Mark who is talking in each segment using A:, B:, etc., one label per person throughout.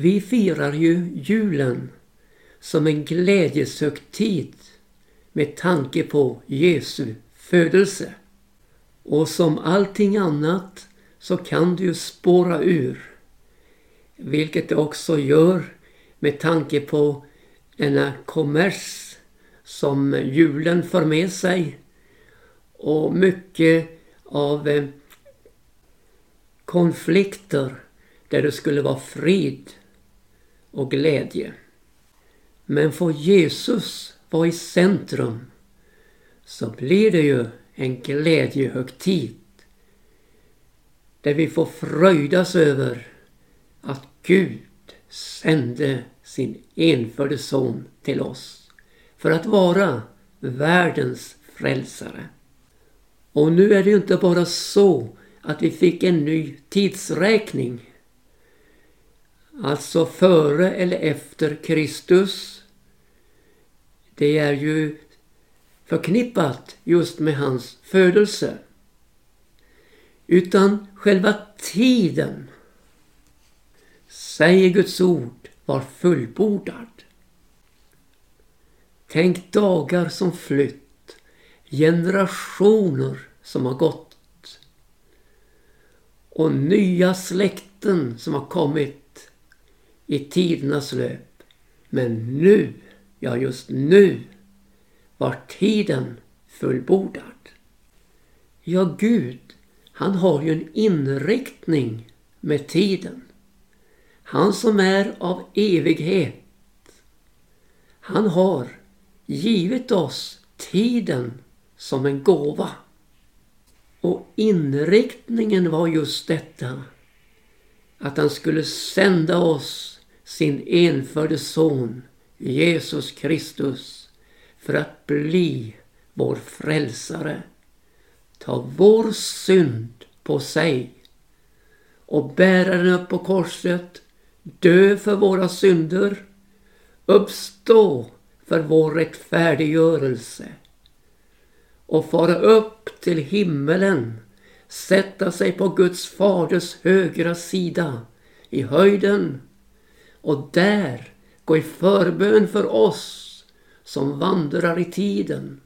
A: Vi firar ju julen som en glädjeshögtid med tanke på Jesu födelse. Och som allting annat så kan du ju spåra ur. Vilket det också gör med tanke på denna kommers som julen för med sig. Och mycket av eh, konflikter där det skulle vara frid och glädje. Men får Jesus vara i centrum så blir det ju en glädjehögtid där vi får fröjdas över att Gud sände sin enfödde son till oss för att vara världens frälsare. Och nu är det ju inte bara så att vi fick en ny tidsräkning. Alltså före eller efter Kristus. Det är ju förknippat just med hans födelse. Utan själva tiden, säger Guds ord, var fullbordad. Tänk dagar som flytt, generationer som har gått och nya släkten som har kommit i tidernas löp. Men nu, ja just nu, var tiden fullbordad. Ja, Gud, han har ju en inriktning med tiden. Han som är av evighet. Han har givit oss tiden som en gåva. Och inriktningen var just detta. Att han skulle sända oss sin enfödde son Jesus Kristus för att bli vår frälsare. Ta vår synd på sig och bära den upp på korset, dö för våra synder, uppstå för vår rättfärdiggörelse och fara upp till himmelen, sätta sig på Guds faders högra sida i höjden och där gå i förbön för oss som vandrar i tiden.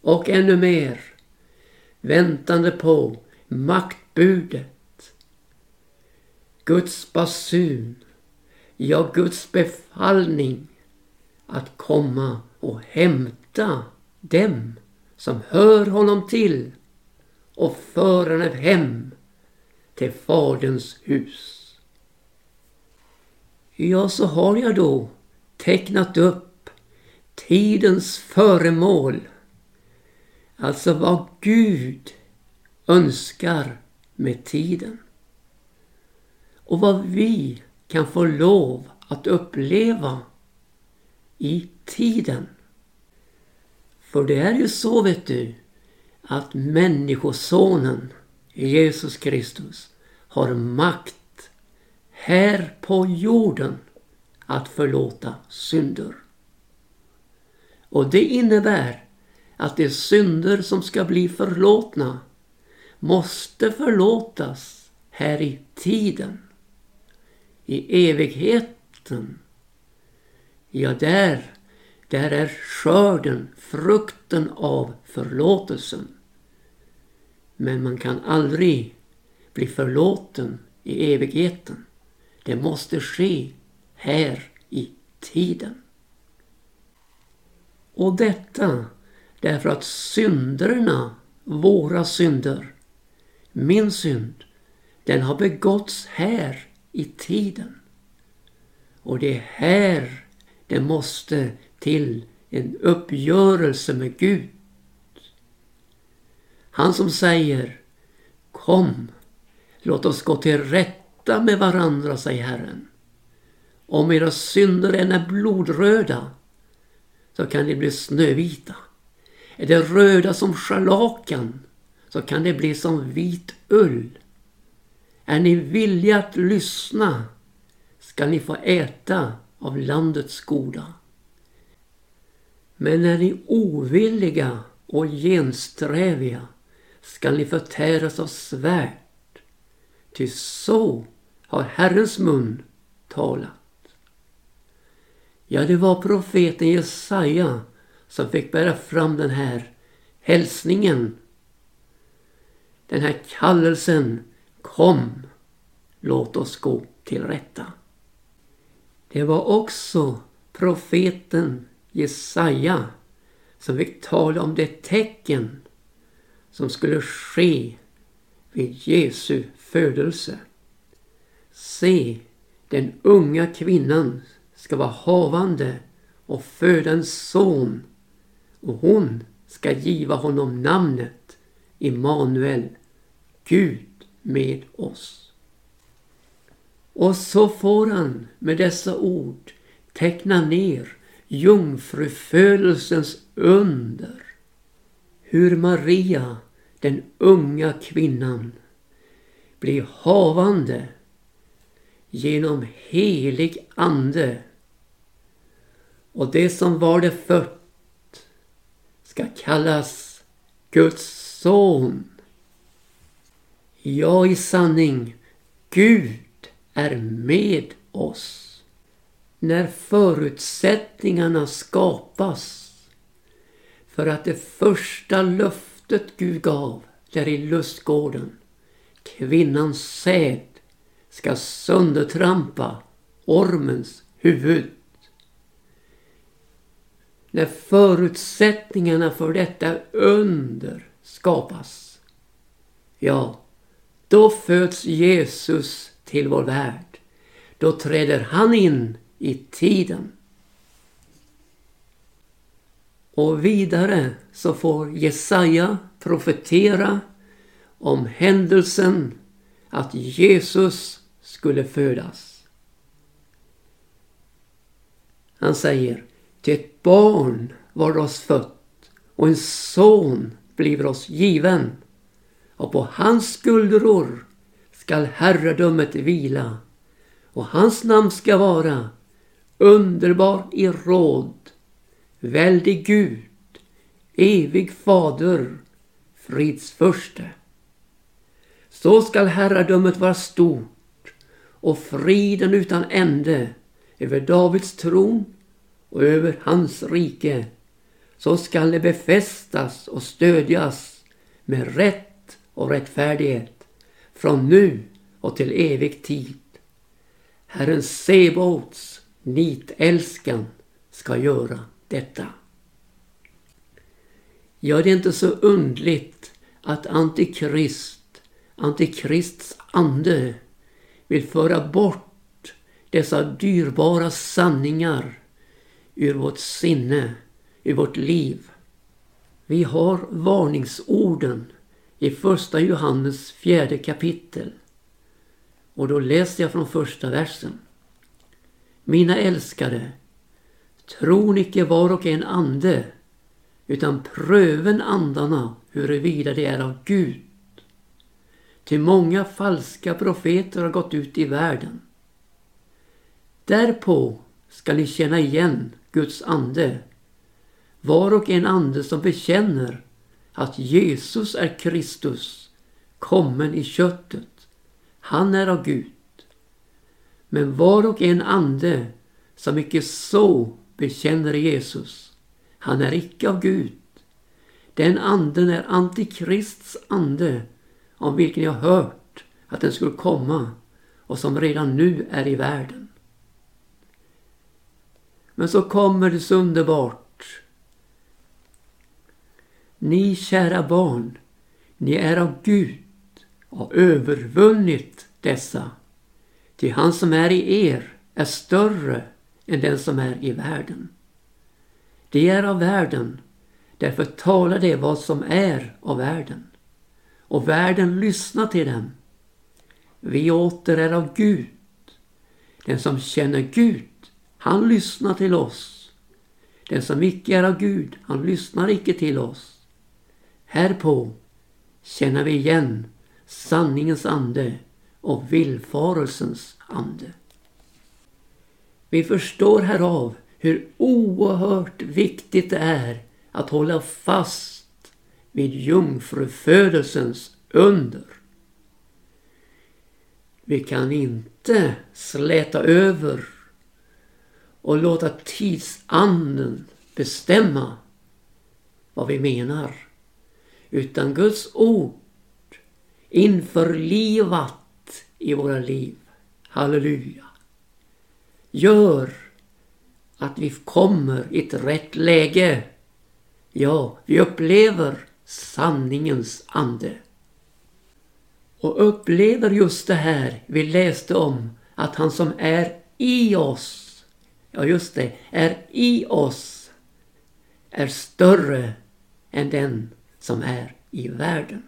A: Och ännu mer, väntande på maktbudet. Guds basun, ja Guds befallning att komma och hämta dem som hör honom till och föra henne hem till Faderns hus. Ja, så har jag då tecknat upp tidens föremål. Alltså vad Gud önskar med tiden. Och vad vi kan få lov att uppleva i tiden. För det är ju så vet du att Människosonen Jesus Kristus har makt här på jorden att förlåta synder. Och det innebär att de synder som ska bli förlåtna måste förlåtas här i tiden. I evigheten. Ja, där där är skörden, frukten av förlåtelsen. Men man kan aldrig bli förlåten i evigheten. Det måste ske här i tiden. Och detta därför att synderna, våra synder, min synd, den har begåtts här i tiden. Och det är här det måste till en uppgörelse med Gud. Han som säger Kom, låt oss gå till rätta med varandra, säger Herren. Om era synder än är blodröda så kan de bli snövita. Är de röda som scharlakan så kan de bli som vit ull. Är ni villiga att lyssna ska ni få äta av landets goda. Men är ni ovilliga och gensträviga skall ni förtäras av svärd. Ty så har Herrens mun talat. Ja, det var profeten Jesaja som fick bära fram den här hälsningen. Den här kallelsen. Kom, låt oss gå till rätta. Det var också profeten Jesaja som fick tala om det tecken som skulle ske vid Jesu födelse. Se, den unga kvinnan ska vara havande och föda en son och hon ska giva honom namnet Immanuel, Gud med oss. Och så får han med dessa ord teckna ner jungfrufödelsens under. Hur Maria, den unga kvinnan, blir havande genom helig ande. Och det som var det fött ska kallas Guds son. Ja, i sanning, Gud är med oss. När förutsättningarna skapas för att det första löftet Gud gav där i lustgården, kvinnans säd ska söndertrampa ormens huvud. När förutsättningarna för detta under skapas, ja, då föds Jesus till vår värld. Då träder han in i tiden. Och vidare så får Jesaja profetera om händelsen att Jesus skulle födas. Han säger, till ett barn var oss fött och en son blir oss given och på hans skuldror skall herradömet vila och hans namn ska vara underbar i råd, väldig Gud, evig fader, fridsförste. Så skall herradömet vara stort och friden utan ände över Davids tron och över hans rike. Så skall det befästas och stödjas med rätt och rättfärdighet från nu och till evig tid. Herren Sebaots nitälskan ska göra detta. Ja, det är inte så undligt att Antikrist, Antikrists ande, vill föra bort dessa dyrbara sanningar ur vårt sinne, ur vårt liv. Vi har varningsorden i första Johannes fjärde kapitel. Och då läser jag från första versen. Mina älskade, tron icke var och en ande, utan pröven andarna huruvida det är av Gud. Till många falska profeter har gått ut i världen. Därpå ska ni känna igen Guds ande. Var och en ande som bekänner att Jesus är Kristus, kommen i köttet. Han är av Gud. Men var och en ande som icke så bekänner Jesus, han är icke av Gud. Den anden är Antikrists ande, om vilken jag hört att den skulle komma och som redan nu är i världen. Men så kommer det så underbart. Ni kära barn, ni är av Gud och övervunnit dessa. Ty han som är i er är större än den som är i världen. Det är av världen, därför talar det vad som är av världen. Och världen lyssnar till dem. Vi åter är av Gud. Den som känner Gud, han lyssnar till oss. Den som icke är av Gud, han lyssnar icke till oss. Härpå känner vi igen sanningens ande och villfarelsens ande. Vi förstår härav hur oerhört viktigt det är att hålla fast vid jungfrufödelsens under. Vi kan inte släta över och låta tidsanden bestämma vad vi menar. Utan Guds ord införlivat i våra liv. Halleluja. Gör att vi kommer i ett rätt läge. Ja, vi upplever sanningens ande. Och upplever just det här vi läste om att han som är i oss, ja just det, är i oss, är större än den som är i världen.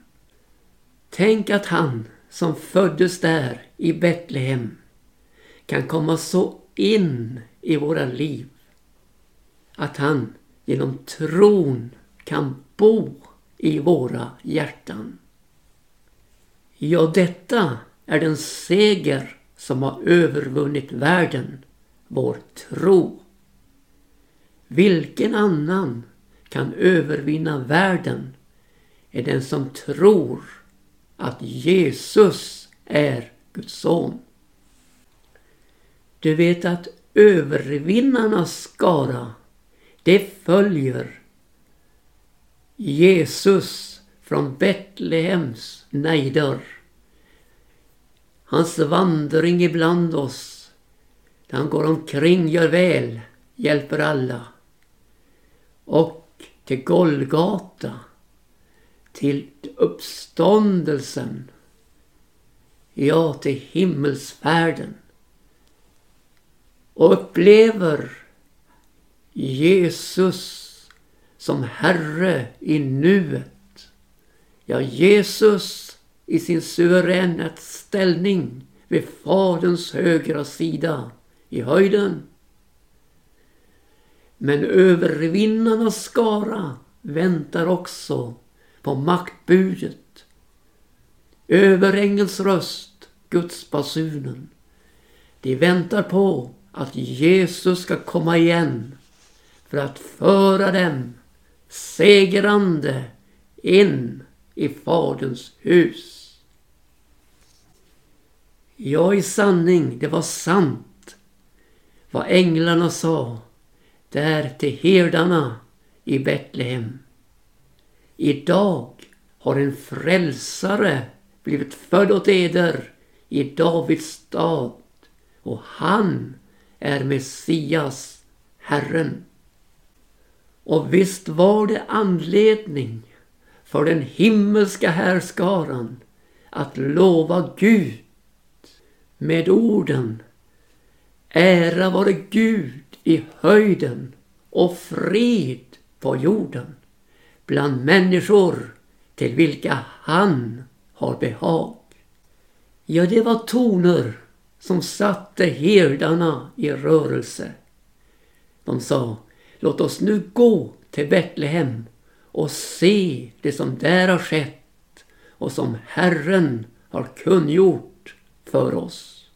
A: Tänk att han som föddes där i Betlehem kan komma så in i våra liv att han genom tron kan bo i våra hjärtan. Ja, detta är den seger som har övervunnit världen, vår tro. Vilken annan kan övervinna världen är den som tror att Jesus är Guds son. Du vet att övervinnarnas skara, det följer Jesus från Betlehems nejder. Hans vandring ibland oss, där han går omkring, gör väl, hjälper alla. Och till Golgata, till uppståndelsen, ja, till himmelsfärden. Och upplever Jesus som Herre i nuet. Ja, Jesus i sin suveräna ställning vid Faderns högra sida i höjden. Men övervinnarnas skara väntar också på maktbudet. Överängels röst, Guds basunen. De väntar på att Jesus ska komma igen för att föra dem segrande in i Faderns hus. Ja, i sanning, det var sant vad änglarna sa där till herdarna i Betlehem. Idag har en frälsare blivit född åt eder i Davids stad och han är Messias, Herren. Och visst var det anledning för den himmelska härskaran att lova Gud med orden Ära vare Gud i höjden och fred på jorden bland människor till vilka han har behag. Ja, det var toner som satte herdarna i rörelse. De sa Låt oss nu gå till Betlehem och se det som där har skett och som Herren har kungjort för oss.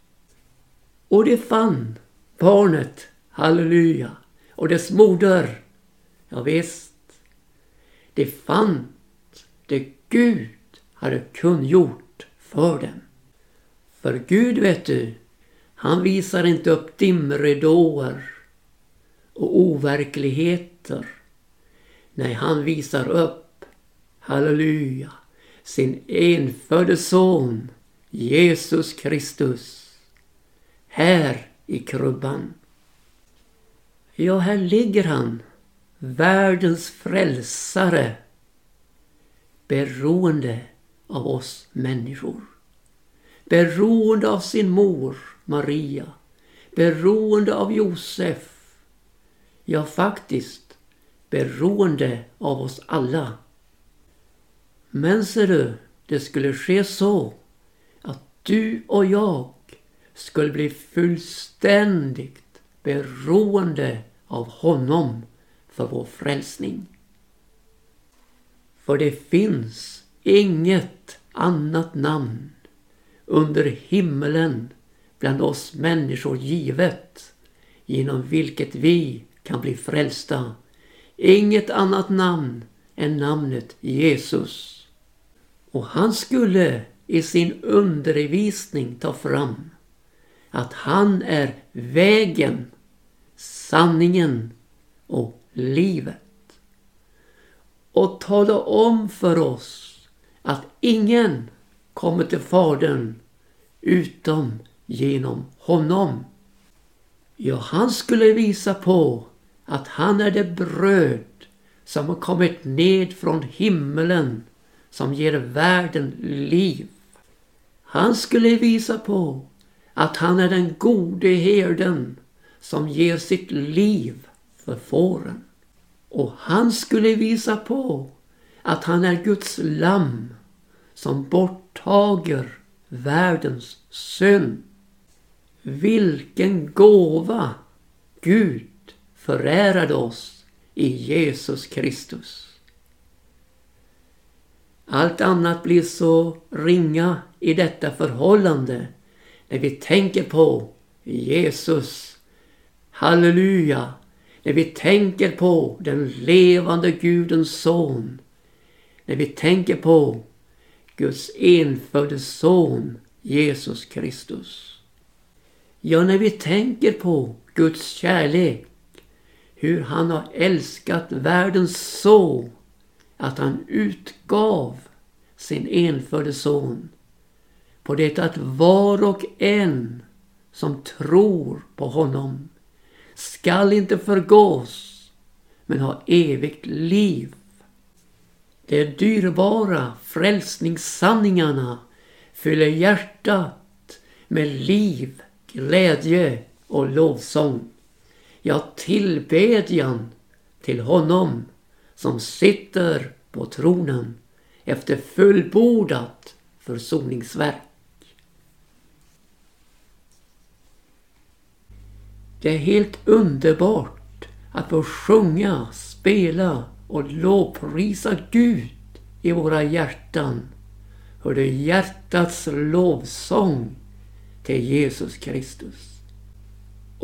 A: Och det fann barnet, halleluja, och dess moder. Ja, visst, det fann det Gud hade kungjort för dem. För Gud, vet du, han visar inte upp dimridåer och overkligheter. Nej, han visar upp, halleluja, sin enfödde son Jesus Kristus. Här i krubban. Ja, här ligger han, världens frälsare, beroende av oss människor. Beroende av sin mor Maria, beroende av Josef, Ja, faktiskt beroende av oss alla. Men ser du, det skulle ske så att du och jag skulle bli fullständigt beroende av honom för vår frälsning. För det finns inget annat namn under himmelen bland oss människor givet genom vilket vi kan bli frälsta. Inget annat namn än namnet Jesus. Och han skulle i sin undervisning ta fram att han är vägen, sanningen och livet. Och tala om för oss att ingen kommer till Fadern utom genom honom. Ja, han skulle visa på att han är det bröd som har kommit ned från himmelen som ger världen liv. Han skulle visa på att han är den gode herden som ger sitt liv för fåren. Och han skulle visa på att han är Guds lamm som borttager världens synd. Vilken gåva Gud förärade oss i Jesus Kristus. Allt annat blir så ringa i detta förhållande när vi tänker på Jesus. Halleluja! När vi tänker på den levande Gudens son. När vi tänker på Guds enfödde son Jesus Kristus. Ja, när vi tänker på Guds kärlek, hur han har älskat världen så att han utgav sin enfödde son på det att var och en som tror på honom skall inte förgås men ha evigt liv. De dyrbara frälsningssanningarna fyller hjärtat med liv, glädje och lovsång. Ja, tillbedjan till honom som sitter på tronen efter fullbordat försoningsverk. Det är helt underbart att få sjunga, spela och lovprisa Gud i våra hjärtan. Hör du hjärtats lovsång till Jesus Kristus.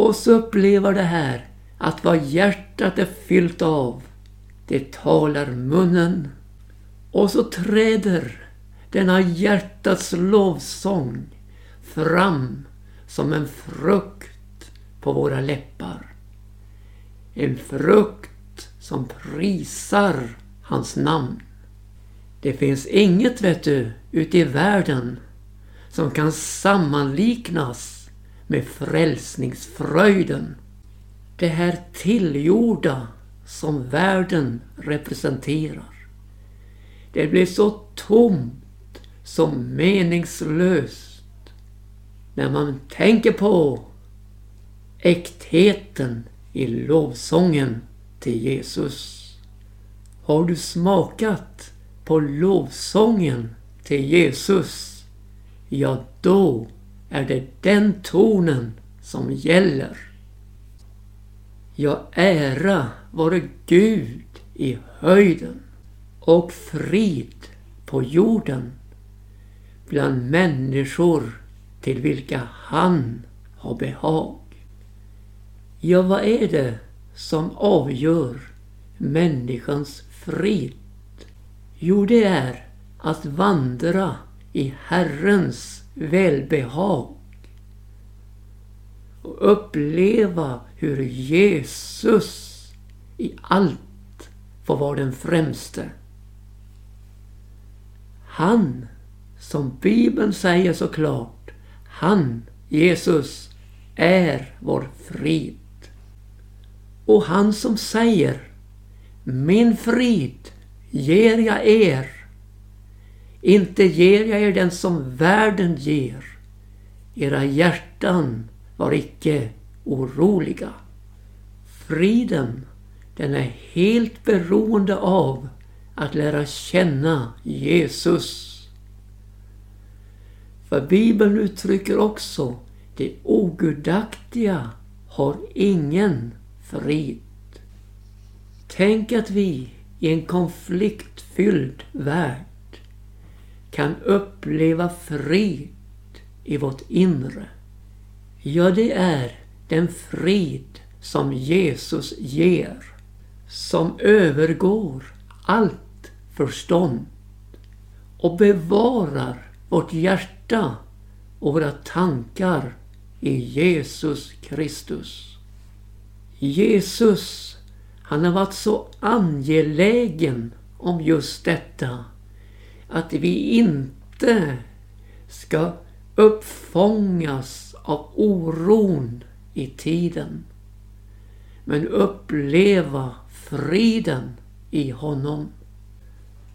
A: Och så upplever det här att vad hjärtat är fyllt av, det talar munnen. Och så träder denna hjärtats lovsång fram som en frukt på våra läppar. En frukt som prisar hans namn. Det finns inget, vet du, ute i världen som kan sammanliknas med frälsningsfröjden. Det här tillgjorda som världen representerar. Det blir så tomt, så meningslöst när man tänker på äktheten i lovsången till Jesus. Har du smakat på lovsången till Jesus? Ja, då är det den tonen som gäller. Ja, ära vare Gud i höjden och frid på jorden bland människor till vilka han har behag. Ja, vad är det som avgör människans frid? Jo, det är att vandra i Herrens välbehag och uppleva hur Jesus i allt får vara den främste. Han, som Bibeln säger så klart, han, Jesus, är vår frid. Och han som säger Min frid ger jag er. Inte ger jag er den som världen ger. Era hjärtan var icke oroliga. Friden, den är helt beroende av att lära känna Jesus. För Bibeln uttrycker också det ogudaktiga har ingen frid. Tänk att vi i en konfliktfylld värld kan uppleva frid i vårt inre. Ja, det är den frid som Jesus ger, som övergår allt förstånd och bevarar vårt hjärta och våra tankar i Jesus Kristus. Jesus, han har varit så angelägen om just detta att vi inte ska uppfångas av oron i tiden men uppleva friden i honom.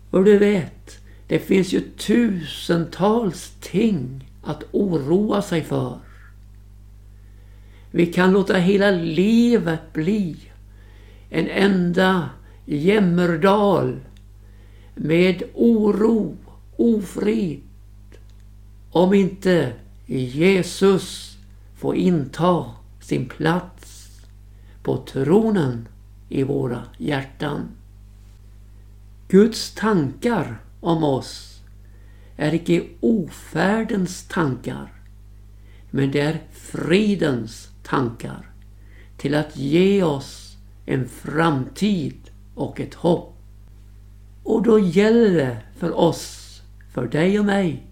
A: Och du vet, det finns ju tusentals ting att oroa sig för. Vi kan låta hela livet bli en enda jämmerdal med oro, ofrid. Om inte Jesus får inta sin plats på tronen i våra hjärtan. Guds tankar om oss är icke ofärdens tankar, men det är fridens tankar till att ge oss en framtid och ett hopp. Och då gäller det för oss, för dig och mig,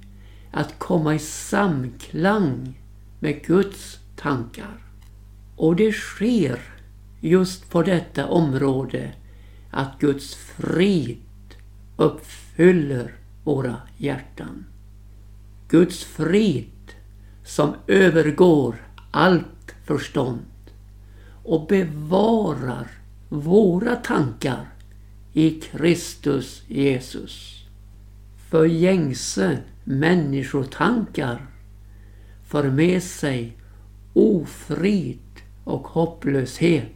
A: att komma i samklang med Guds tankar. Och det sker just på detta område att Guds frid uppfyller våra hjärtan. Guds frid som övergår allt förstånd och bevarar våra tankar i Kristus Jesus. För gängse människotankar för med sig ofrid och hopplöshet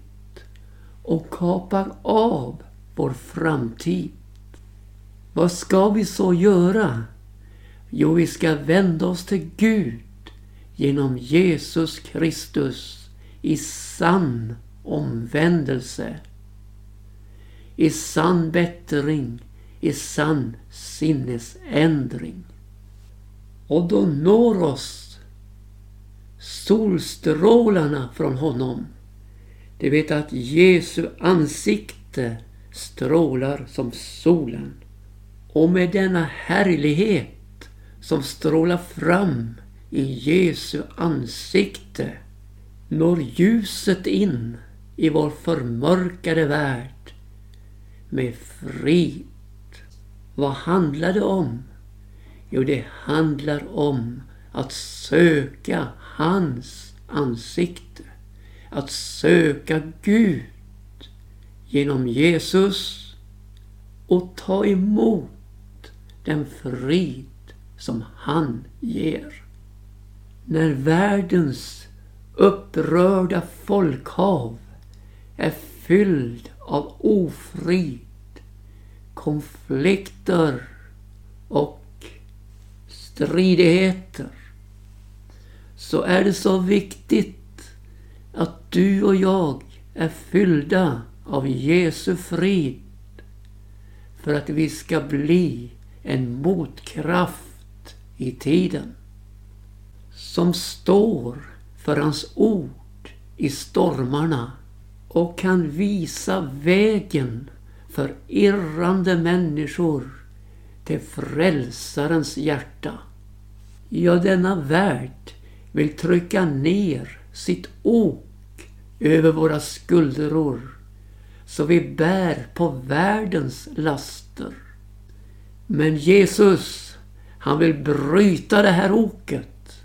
A: och kapar av vår framtid. Vad ska vi så göra? Jo, vi ska vända oss till Gud genom Jesus Kristus i sann omvändelse, i sann bättring, i sann sinnesändring. Och då når oss solstrålarna från honom de vet att Jesu ansikte strålar som solen. Och med denna härlighet som strålar fram i Jesu ansikte når ljuset in i vår förmörkade värld med frid. Vad handlar det om? Jo, det handlar om att söka hans ansikte att söka Gud genom Jesus och ta emot den frid som han ger. När världens upprörda folkhav är fylld av ofrid, konflikter och stridigheter så är det så viktigt att du och jag är fyllda av Jesu frid för att vi ska bli en motkraft i tiden som står för hans ord i stormarna och kan visa vägen för irrande människor till frälsarens hjärta. Ja, denna värld vill trycka ner sitt ok över våra skuldror så vi bär på världens laster. Men Jesus, han vill bryta det här oket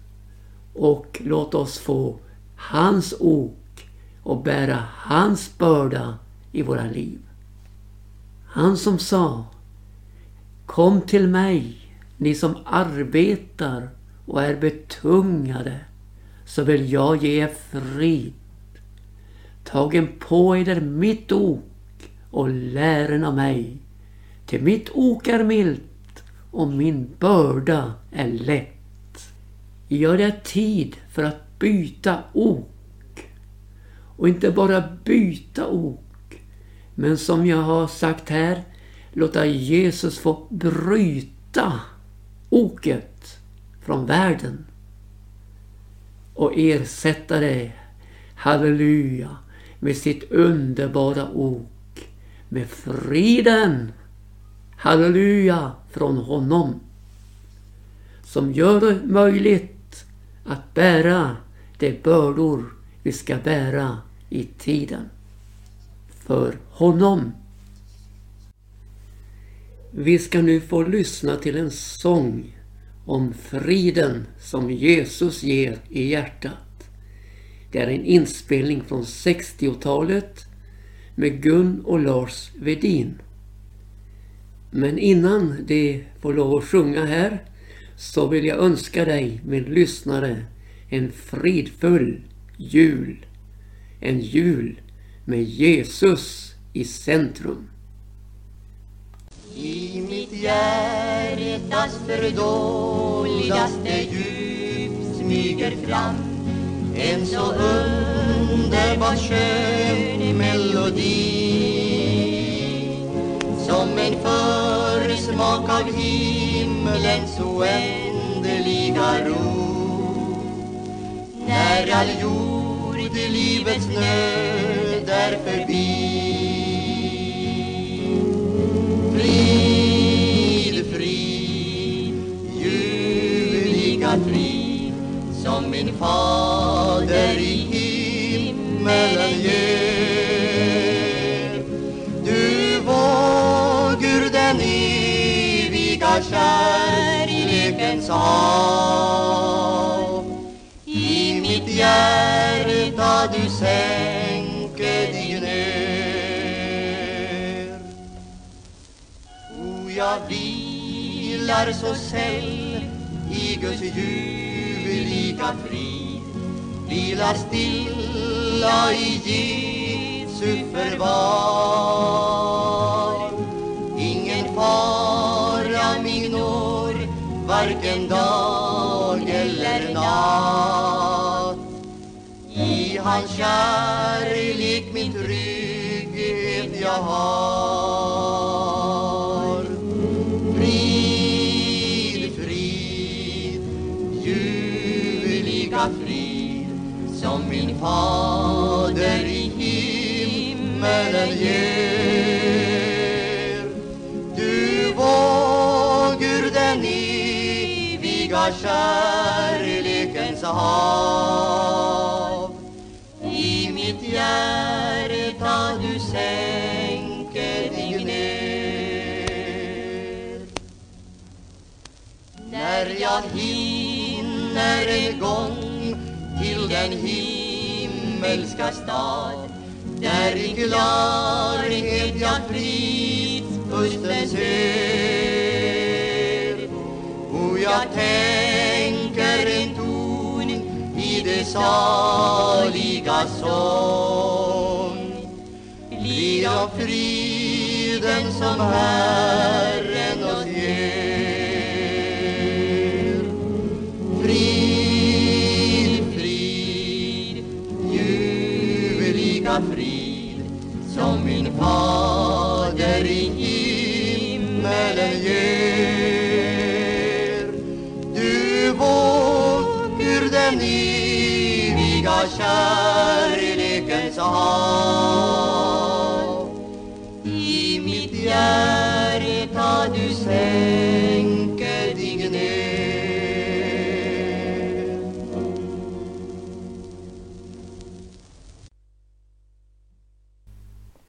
A: och låt oss få hans ok och bära hans börda i våra liv. Han som sa Kom till mig, ni som arbetar och är betungade, så vill jag ge er frid. Tagen på eder mitt ok och lären av mig. Till mitt ok är milt och min börda är lätt. Ja, det tid för att byta ok. Och inte bara byta ok, men som jag har sagt här, låta Jesus få bryta oket från världen och ersätta det, halleluja, med sitt underbara ok. Med friden, halleluja, från honom. som gör det möjligt att bära de bördor vi ska bära i tiden. För honom. Vi ska nu få lyssna till en sång om friden som Jesus ger i hjärtat. Det är en inspelning från 60-talet med Gun och Lars Vedin. Men innan de får lov att sjunga här så vill jag önska dig, min lyssnare, en fridfull jul. En jul med Jesus i centrum.
B: I mitt hjärtas fördoldaste djup smyger fram en så underbart skön melodi som en försmak av himlens oändliga ro när all jord i livets nöd är förbi. Frid, är så säll i Guds ljuvliga frid. Vilar stilla i Jesu förvar. Ingen fara mig når, varken dag eller natt. I hans kärlek min trygghet jag har. Fader i himmelen ger. Du vågur den eviga kärlekens hav. I mitt hjärta du sänker dig ner. När jag hinner en gång till den himmelska stad. Där i klarhet jag fridspusten ser. Och jag tänker en ton i det saliga sång. Blir jag friden som här vågur